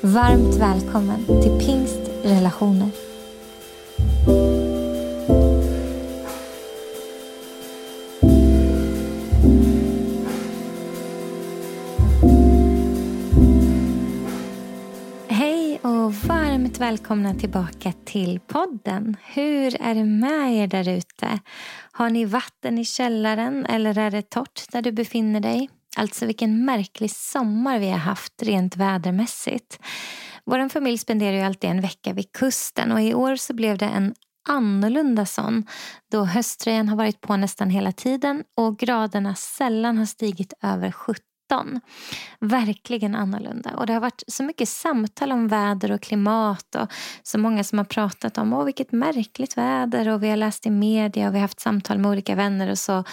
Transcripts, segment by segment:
Varmt välkommen till Pingst Relationer. Hej och varmt välkomna tillbaka till podden. Hur är det med er där ute? Har ni vatten i källaren eller är det torrt där du befinner dig? Alltså vilken märklig sommar vi har haft rent vädermässigt. Vår familj spenderar ju alltid en vecka vid kusten och i år så blev det en annorlunda sån då hösttröjan har varit på nästan hela tiden och graderna sällan har stigit över 17 Verkligen annorlunda. Och det har varit så mycket samtal om väder och klimat och så många som har pratat om Åh, vilket märkligt väder och vi har läst i media och vi har haft samtal med olika vänner och så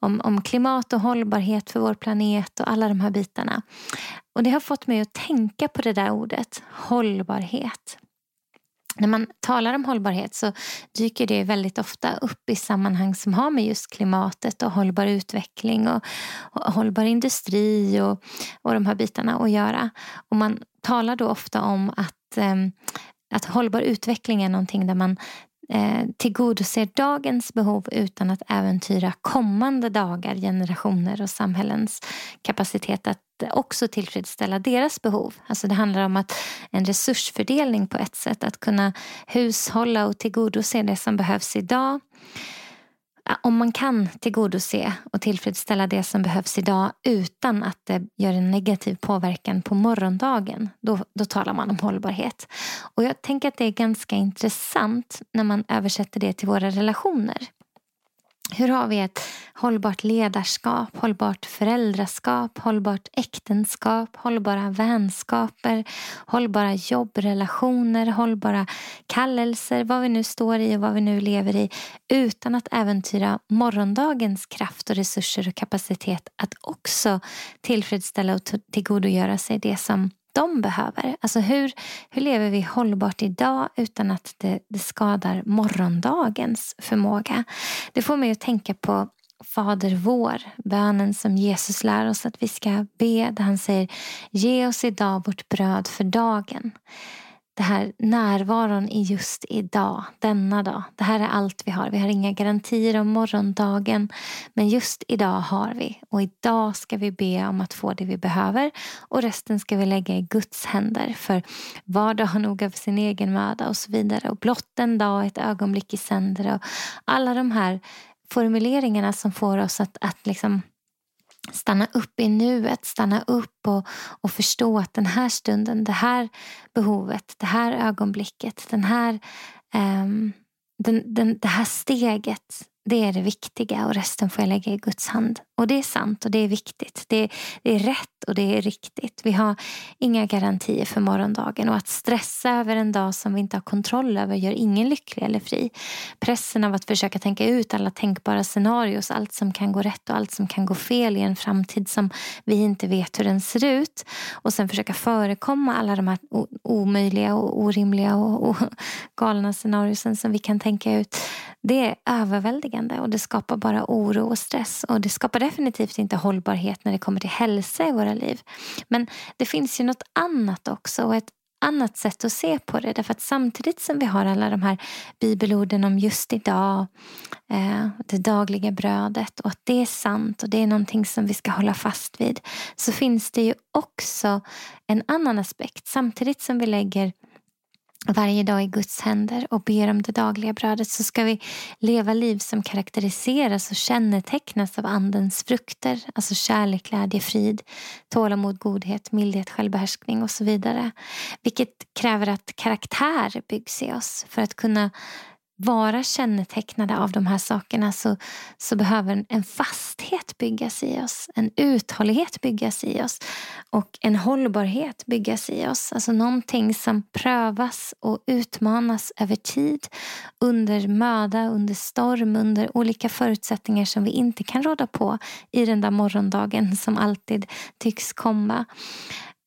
om, om klimat och hållbarhet för vår planet och alla de här bitarna. Och det har fått mig att tänka på det där ordet, hållbarhet. När man talar om hållbarhet så dyker det väldigt ofta upp i sammanhang som har med just klimatet och hållbar utveckling och, och hållbar industri och, och de här bitarna att göra. Och man talar då ofta om att, eh, att hållbar utveckling är någonting där man eh, tillgodoser dagens behov utan att äventyra kommande dagar, generationer och samhällens kapacitet att också tillfredsställa deras behov. Alltså det handlar om att en resursfördelning på ett sätt, att kunna hushålla och tillgodose det som behövs idag om man kan tillgodose och tillfredsställa det som behövs idag utan att det gör en negativ påverkan på morgondagen, då, då talar man om hållbarhet. Och jag tänker att det är ganska intressant när man översätter det till våra relationer. Hur har vi ett hållbart ledarskap, hållbart föräldraskap, hållbart äktenskap, hållbara vänskaper, hållbara jobbrelationer, hållbara kallelser, vad vi nu står i och vad vi nu lever i utan att äventyra morgondagens kraft och resurser och kapacitet att också tillfredsställa och tillgodogöra sig det som de behöver. Alltså hur, hur lever vi hållbart idag utan att det, det skadar morgondagens förmåga? Det får mig att tänka på Fader vår, bönen som Jesus lär oss att vi ska be där han säger Ge oss idag vårt bröd för dagen det här närvaron i just idag, denna dag. Det här är allt vi har. Vi har inga garantier om morgondagen. Men just idag har vi. Och idag ska vi be om att få det vi behöver. Och resten ska vi lägga i Guds händer. För var dag har nog av sin egen möda och så vidare. Och blott en dag, ett ögonblick i sänder. Och alla de här formuleringarna som får oss att, att liksom stanna upp i nuet, stanna upp och, och förstå att den här stunden, det här behovet, det här ögonblicket, den här, um, den, den, det här steget det är det viktiga och resten får jag lägga i Guds hand. Och det är sant och det är viktigt. Det, det, är rätt och det är riktigt. Vi har inga garantier för morgondagen och att stressa över en dag som vi inte har kontroll över gör ingen lycklig eller fri. Pressen av att försöka tänka ut alla tänkbara scenarios, allt som kan gå rätt och allt som kan gå fel i en framtid som vi inte vet hur den ser ut och sen försöka förekomma alla de här omöjliga och orimliga och, och galna scenariosen som vi kan tänka ut. Det är överväldigande och det skapar bara oro och stress och det skapar definitivt inte hållbarhet när det kommer till hälsa i våra liv. Men det finns ju något annat också och ett annat sätt att se på det. Därför att samtidigt som vi har alla de här bibelorden om just idag, eh, det dagliga brödet och att det är sant och det är någonting som vi ska hålla fast vid. Så finns det ju också en annan aspekt. Samtidigt som vi lägger varje dag i Guds händer och ber om det dagliga brödet så ska vi leva liv som karaktäriseras och kännetecknas av Andens frukter. Alltså kärlek, glädje, frid, tålamod, godhet, mildhet, självbehärskning och så vidare. Vilket kräver att karaktär byggs i oss för att kunna vara kännetecknade av de här sakerna så, så behöver en fasthet byggas i oss. En uthållighet byggas i oss och en hållbarhet byggas i oss. Alltså någonting som prövas och utmanas över tid under möda, under storm, under olika förutsättningar som vi inte kan råda på i den där morgondagen som alltid tycks komma.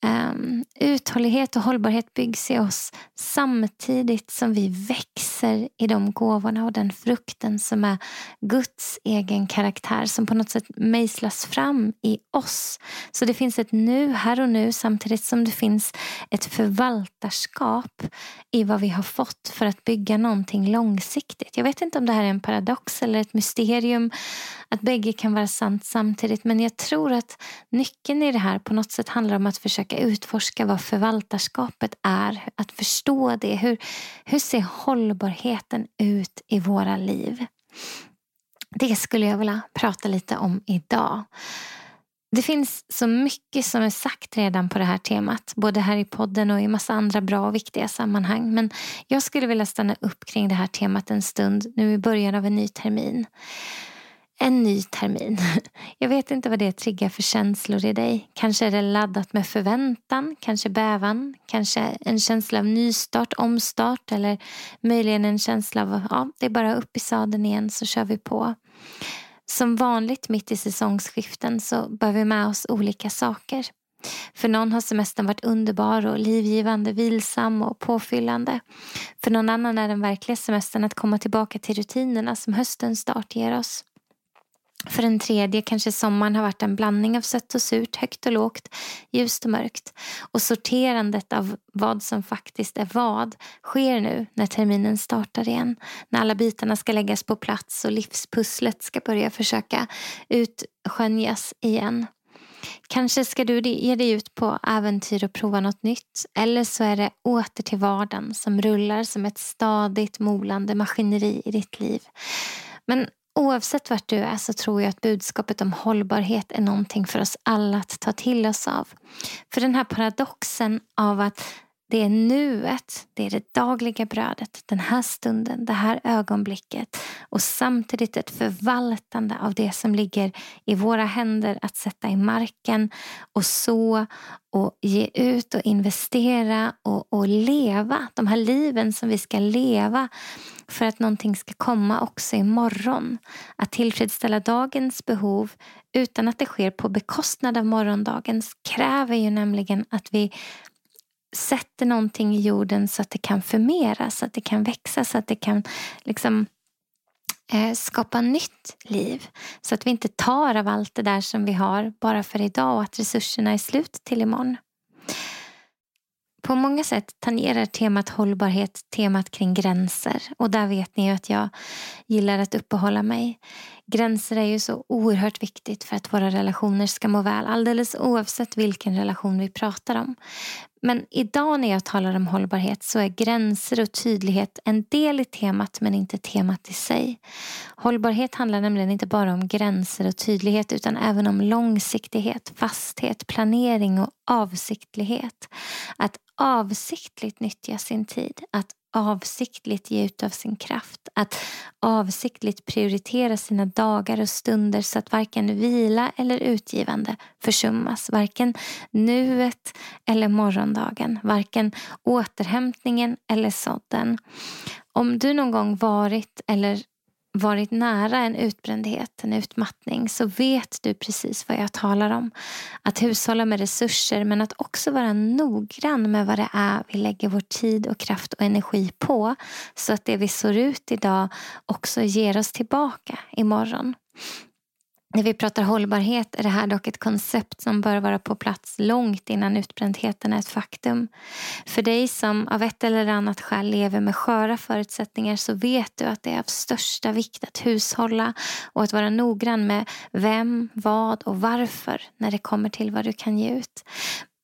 Um, uthållighet och hållbarhet byggs i oss samtidigt som vi växer i de gåvorna och den frukten som är Guds egen karaktär som på något sätt mejslas fram i oss. Så det finns ett nu, här och nu samtidigt som det finns ett förvaltarskap i vad vi har fått för att bygga någonting långsiktigt. Jag vet inte om det här är en paradox eller ett mysterium att bägge kan vara sant samtidigt men jag tror att nyckeln i det här på något sätt handlar om att försöka utforska vad förvaltarskapet är. Att förstå det. Hur, hur ser hållbarheten ut i våra liv? Det skulle jag vilja prata lite om idag. Det finns så mycket som är sagt redan på det här temat. Både här i podden och i massa andra bra och viktiga sammanhang. Men jag skulle vilja stanna upp kring det här temat en stund nu i början av en ny termin en ny termin. Jag vet inte vad det triggar för känslor i dig. Kanske är det laddat med förväntan, kanske bävan, kanske en känsla av nystart, omstart eller möjligen en känsla av ja, det är bara upp i sadeln igen så kör vi på. Som vanligt mitt i säsongsskiften så bär vi med oss olika saker. För någon har semestern varit underbar och livgivande, vilsam och påfyllande. För någon annan är den verkliga semestern att komma tillbaka till rutinerna som höstens start ger oss. För den tredje kanske sommaren har varit en blandning av sött och surt, högt och lågt, ljust och mörkt. Och sorterandet av vad som faktiskt är vad sker nu när terminen startar igen. När alla bitarna ska läggas på plats och livspusslet ska börja försöka utskönjas igen. Kanske ska du ge dig ut på äventyr och prova något nytt. Eller så är det åter till vardagen som rullar som ett stadigt molande maskineri i ditt liv. Men Oavsett vart du är så tror jag att budskapet om hållbarhet är någonting för oss alla att ta till oss av. För den här paradoxen av att det är nuet, det är det dagliga brödet, den här stunden, det här ögonblicket och samtidigt ett förvaltande av det som ligger i våra händer att sätta i marken och så och ge ut och investera och, och leva. De här liven som vi ska leva för att någonting ska komma också imorgon. Att tillfredsställa dagens behov utan att det sker på bekostnad av morgondagens kräver ju nämligen att vi sätter någonting i jorden så att det kan förmeras, så att det kan växa, så att det kan liksom eh, skapa nytt liv. Så att vi inte tar av allt det där som vi har bara för idag och att resurserna är slut till imorgon. På många sätt tangerar temat hållbarhet temat kring gränser. Och där vet ni ju att jag gillar att uppehålla mig. Gränser är ju så oerhört viktigt för att våra relationer ska må väl. Alldeles oavsett vilken relation vi pratar om. Men idag när jag talar om hållbarhet så är gränser och tydlighet en del i temat men inte temat i sig. Hållbarhet handlar nämligen inte bara om gränser och tydlighet utan även om långsiktighet, fasthet, planering och avsiktlighet. Att avsiktligt nyttja sin tid, att avsiktligt ge ut av sin kraft. Att avsiktligt prioritera sina dagar och stunder så att varken vila eller utgivande försummas. Varken nuet eller morgondagen. Varken återhämtningen eller sådden. Om du någon gång varit eller varit nära en utbrändhet, en utmattning så vet du precis vad jag talar om. Att hushålla med resurser men att också vara noggrann med vad det är vi lägger vår tid och kraft och energi på så att det vi sår ut idag också ger oss tillbaka imorgon. När vi pratar hållbarhet är det här dock ett koncept som bör vara på plats långt innan utbrändheten är ett faktum. För dig som av ett eller annat skäl lever med sköra förutsättningar så vet du att det är av största vikt att hushålla och att vara noggrann med vem, vad och varför när det kommer till vad du kan ge ut.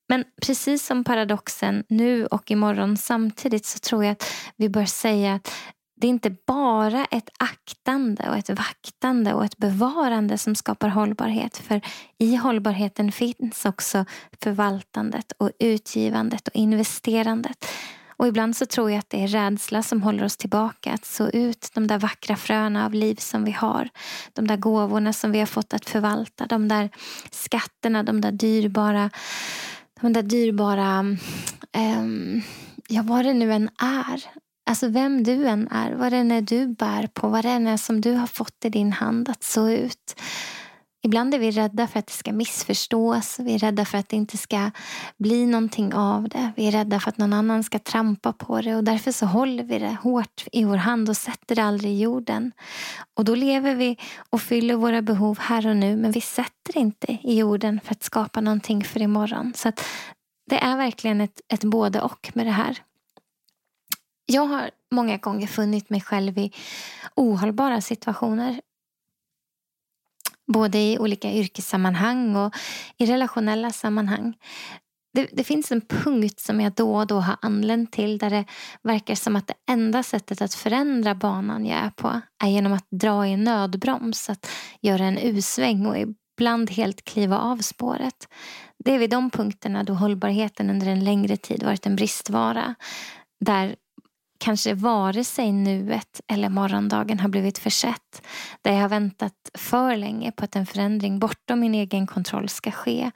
Men precis som paradoxen nu och imorgon samtidigt så tror jag att vi bör säga att det är inte bara ett aktande och ett vaktande och ett bevarande som skapar hållbarhet. För i hållbarheten finns också förvaltandet och utgivandet och investerandet. Och ibland så tror jag att det är rädsla som håller oss tillbaka att så ut de där vackra fröna av liv som vi har. De där gåvorna som vi har fått att förvalta. De där skatterna, de där dyrbara, de där dyrbara, um, ja vad det nu än är. Alltså vem du än är, vad det än är du bär på, vad det än är som du har fått i din hand att så ut. Ibland är vi rädda för att det ska missförstås. Vi är rädda för att det inte ska bli någonting av det. Vi är rädda för att någon annan ska trampa på det och därför så håller vi det hårt i vår hand och sätter det aldrig i jorden. Och då lever vi och fyller våra behov här och nu men vi sätter inte i jorden för att skapa någonting för imorgon. Så det är verkligen ett, ett både och med det här. Jag har många gånger funnit mig själv i ohållbara situationer Både i olika yrkessammanhang och i relationella sammanhang. Det, det, finns en punkt som jag då och då har anlänt till där det verkar som att det enda sättet att förändra banan jag är på är genom att dra i en nödbroms, att göra en U-sväng och ibland helt kliva av spåret. Det är vid de punkterna då hållbarheten under en längre tid varit en bristvara. Där kanske vare sig nuet eller morgondagen har blivit försett. Där jag har väntat för länge på att en förändring bortom min egen kontroll ska ske.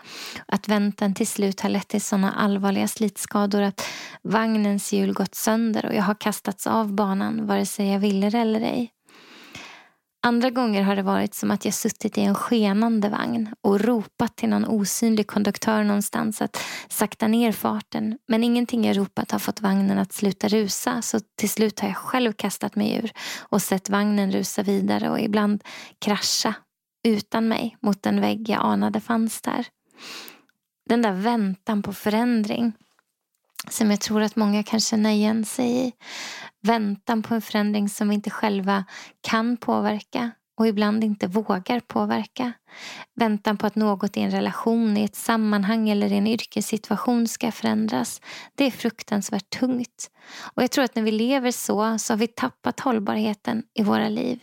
Att väntan till slut har lett till sådana allvarliga slitskador att vagnens hjul gått sönder och jag har kastats av banan vare sig jag ville det eller ej. Andra gånger har det varit som att jag suttit i en skenande vagn och ropat till någon osynlig konduktör någonstans att sakta ner farten. Men ingenting jag ropat har fått vagnen att sluta rusa så till slut har jag själv kastat mig ur och sett vagnen rusa vidare och ibland krascha utan mig mot den vägg jag anade fanns där. Den där väntan på förändring som jag tror att många kan känna igen sig i. Väntan på en förändring som vi inte själva kan påverka och ibland inte vågar påverka. Väntan på att något i en relation, i ett sammanhang eller i en yrkessituation ska förändras. Det är fruktansvärt tungt. Och jag tror att när vi lever så, så har vi tappat hållbarheten i våra liv.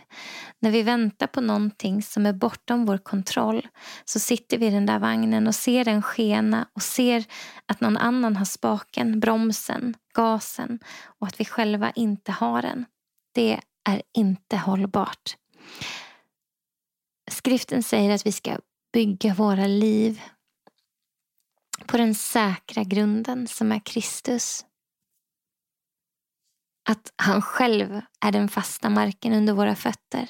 När vi väntar på någonting som är bortom vår kontroll så sitter vi i den där vagnen och ser den skena och ser att någon annan har spaken, bromsen, gasen och att vi själva inte har den. Det är inte hållbart. Skriften säger att vi ska bygga våra liv på den säkra grunden som är Kristus. Att han själv är den fasta marken under våra fötter.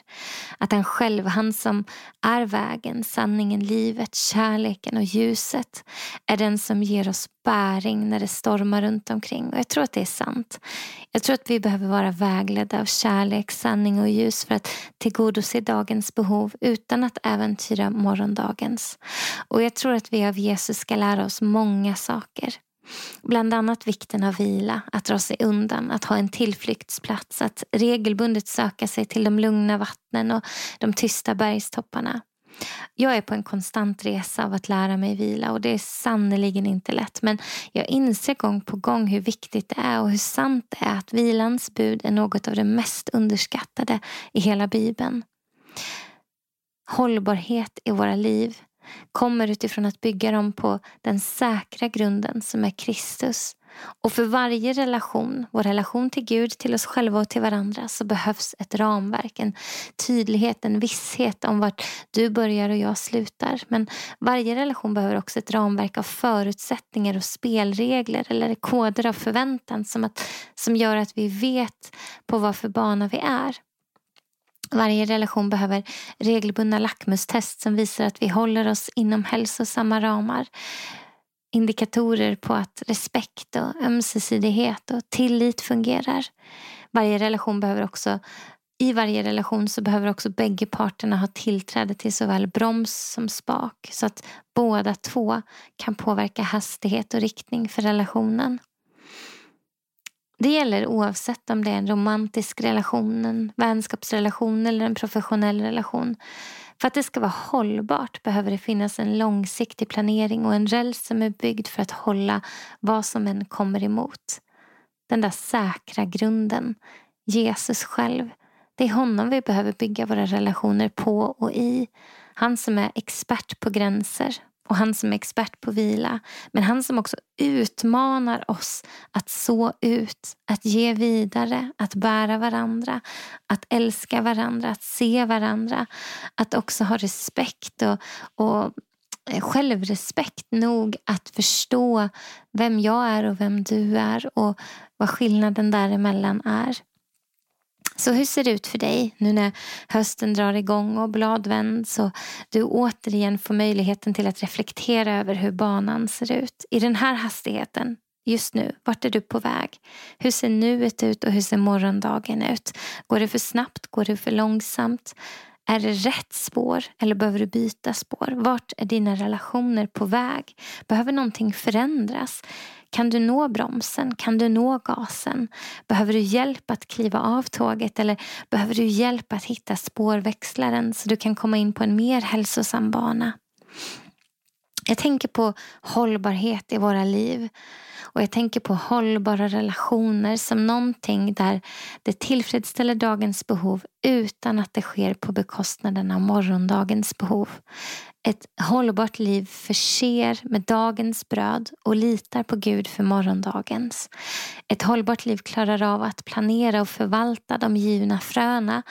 Att han själv, han som är vägen, sanningen, livet, kärleken och ljuset är den som ger oss bäring när det stormar runt omkring. Och jag tror att det är sant. Jag tror att vi behöver vara vägledda av kärlek, sanning och ljus för att tillgodose dagens behov utan att äventyra morgondagens. Och jag tror att vi av Jesus ska lära oss många saker. Bland annat vikten av vila, att dra sig undan, att ha en tillflyktsplats, att regelbundet söka sig till de lugna vattnen och de tysta bergstopparna. Jag är på en konstant resa av att lära mig vila och det är sannerligen inte lätt. Men jag inser gång på gång hur viktigt det är och hur sant det är att vilans bud är något av det mest underskattade i hela Bibeln. Hållbarhet i våra liv kommer utifrån att bygga dem på den säkra grunden som är Kristus. Och för varje relation, vår relation till Gud, till oss själva och till varandra så behövs ett ramverk, en tydlighet, en visshet om vart du börjar och jag slutar. Men varje relation behöver också ett ramverk av förutsättningar och spelregler eller koder av förväntan som, att, som gör att vi vet på vad för bana vi är. Varje relation behöver regelbundna lackmustest som visar att vi håller oss inom hälsosamma ramar. Indikatorer på att respekt och ömsesidighet och tillit fungerar. Varje relation behöver också i varje relation så behöver också bägge parterna ha tillträde till såväl broms som spak så att båda två kan påverka hastighet och riktning för relationen. Det gäller oavsett om det är en romantisk relation, en vänskapsrelation eller en professionell relation. För att det ska vara hållbart behöver det finnas en långsiktig planering och en räls som är byggd för att hålla vad som än kommer emot. Den där säkra grunden, Jesus själv. Det är honom vi behöver bygga våra relationer på och i. Han som är expert på gränser, och han som är expert på vila. Men han som också utmanar oss att så ut, att ge vidare, att bära varandra, att älska varandra, att se varandra. Att också ha respekt och, och eh, självrespekt nog att förstå vem jag är och vem du är och vad skillnaden däremellan är. Så hur ser det ut för dig nu när hösten drar igång och blad vänds och du återigen får möjligheten till att reflektera över hur banan ser ut i den här hastigheten just nu? Vart är du på väg? Hur ser nuet ut och hur ser morgondagen ut? Går det för snabbt? Går det för långsamt? Är det rätt spår eller behöver du byta spår? Vart är dina relationer på väg? Behöver någonting förändras? Kan du nå bromsen? Kan du nå gasen? Behöver du hjälp att kliva av tåget eller behöver du hjälp att hitta spårväxlaren så du kan komma in på en mer hälsosam bana? Jag tänker på hållbarhet i våra liv. Och jag tänker på hållbara relationer som någonting där det tillfredsställer dagens behov utan att det sker på bekostnaden av morgondagens behov. Ett hållbart liv förser med dagens bröd och litar på Gud för morgondagens. Ett hållbart liv klarar av att planera och förvalta de givna fröna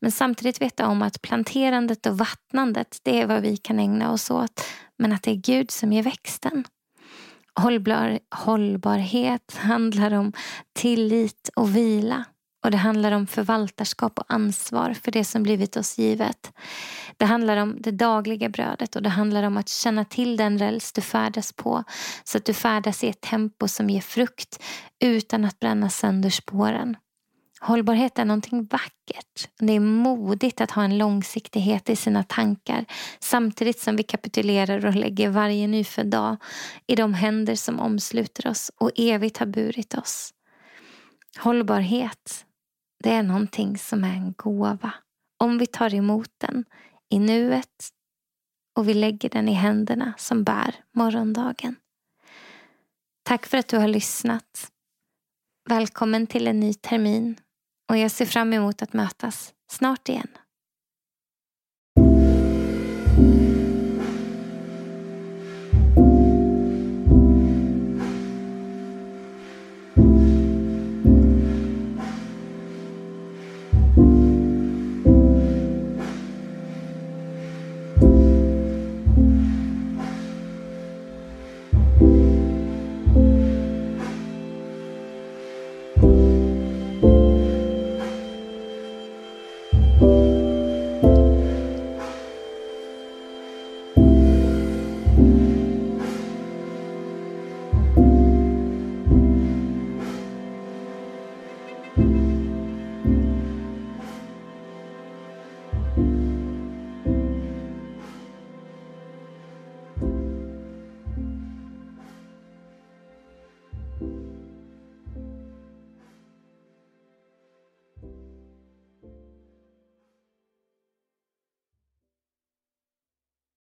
men samtidigt veta om att planterandet och vattnandet det är vad vi kan ägna oss åt men att det är Gud som ger växten. Hållbar, hållbarhet handlar om tillit och vila. Och Det handlar om förvaltarskap och ansvar för det som blivit oss givet. Det handlar om det dagliga brödet och det handlar om att känna till den räls du färdas på så att du färdas i ett tempo som ger frukt utan att bränna sönder spåren. Hållbarhet är någonting vackert. Det är modigt att ha en långsiktighet i sina tankar samtidigt som vi kapitulerar och lägger varje nyfödd dag i de händer som omsluter oss och evigt har burit oss. Hållbarhet, det är någonting som är en gåva. Om vi tar emot den i nuet och vi lägger den i händerna som bär morgondagen. Tack för att du har lyssnat. Välkommen till en ny termin och jag ser fram emot att mötas snart igen.